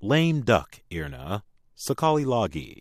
Lame duck, Irna. Sekali lagi.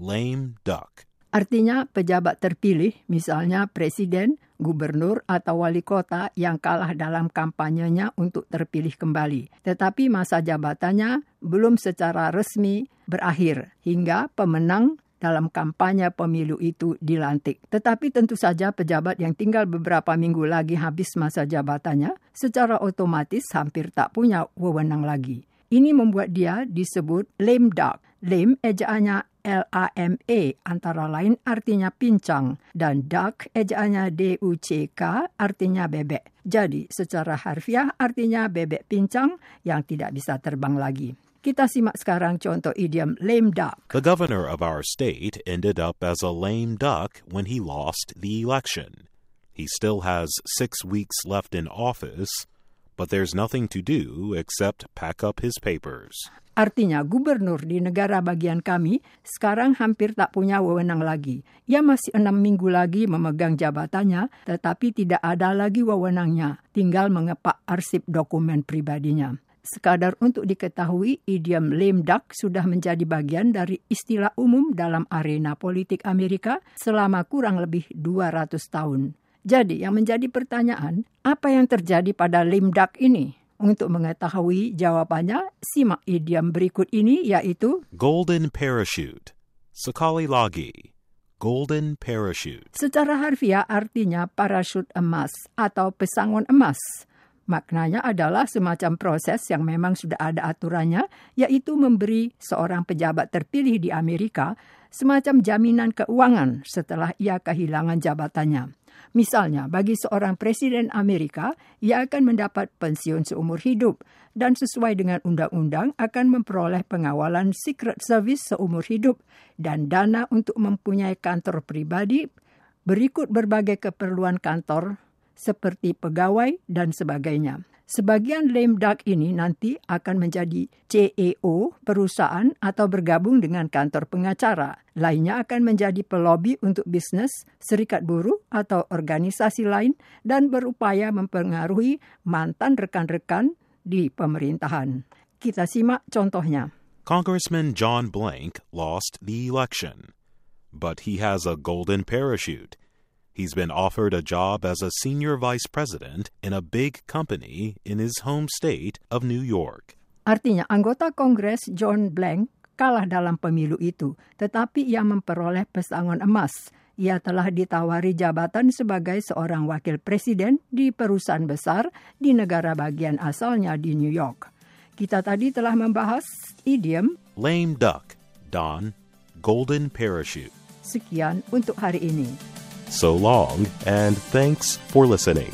Lame duck. Artinya pejabat terpilih, misalnya presiden, gubernur, atau wali kota yang kalah dalam kampanyenya untuk terpilih kembali. Tetapi masa jabatannya belum secara resmi berakhir hingga pemenang dalam kampanye pemilu itu dilantik. Tetapi tentu saja pejabat yang tinggal beberapa minggu lagi habis masa jabatannya secara otomatis hampir tak punya wewenang lagi. Ini membuat dia disebut lame duck. Lame ejaannya L-A-M-E antara lain artinya pincang dan duck ejaannya D-U-C-K artinya bebek. Jadi secara harfiah artinya bebek pincang yang tidak bisa terbang lagi. Kita simak sekarang contoh idiom lame duck. The governor of our state ended up as a lame duck when he lost the election. He still has six weeks left in office, but there's nothing to do except pack up his papers. Artinya gubernur di negara bagian kami sekarang hampir tak punya wewenang lagi. Ia masih enam minggu lagi memegang jabatannya, tetapi tidak ada lagi wewenangnya. Tinggal mengepak arsip dokumen pribadinya. Sekadar untuk diketahui, idiom lame duck sudah menjadi bagian dari istilah umum dalam arena politik Amerika selama kurang lebih 200 tahun. Jadi yang menjadi pertanyaan, apa yang terjadi pada lame duck ini? Untuk mengetahui jawabannya, simak idiom berikut ini yaitu Golden parachute. Sekali lagi. Golden parachute. Secara harfiah artinya parasut emas atau pesangon emas. Maknanya adalah semacam proses yang memang sudah ada aturannya, yaitu memberi seorang pejabat terpilih di Amerika semacam jaminan keuangan setelah ia kehilangan jabatannya. Misalnya, bagi seorang presiden Amerika, ia akan mendapat pensiun seumur hidup dan sesuai dengan undang-undang akan memperoleh pengawalan Secret Service seumur hidup dan dana untuk mempunyai kantor pribadi berikut berbagai keperluan kantor seperti pegawai dan sebagainya. Sebagian lame duck ini nanti akan menjadi CEO perusahaan atau bergabung dengan kantor pengacara. Lainnya akan menjadi pelobi untuk bisnis, serikat buruh atau organisasi lain dan berupaya mempengaruhi mantan rekan-rekan di pemerintahan. Kita simak contohnya. Congressman John Blank lost the election, but he has a golden parachute. He's been offered a job as a senior vice president in a big company in his home state of New York. Artinya anggota Kongres John Blank kalah dalam pemilu itu, tetapi ia memperoleh pesangon emas. Ia telah ditawari jabatan sebagai seorang wakil presiden di perusahaan besar di negara bagian asalnya di New York. Kita tadi telah membahas idiom Lame duck, Don. Golden parachute. sekian untuk hari ini. So long, and thanks for listening.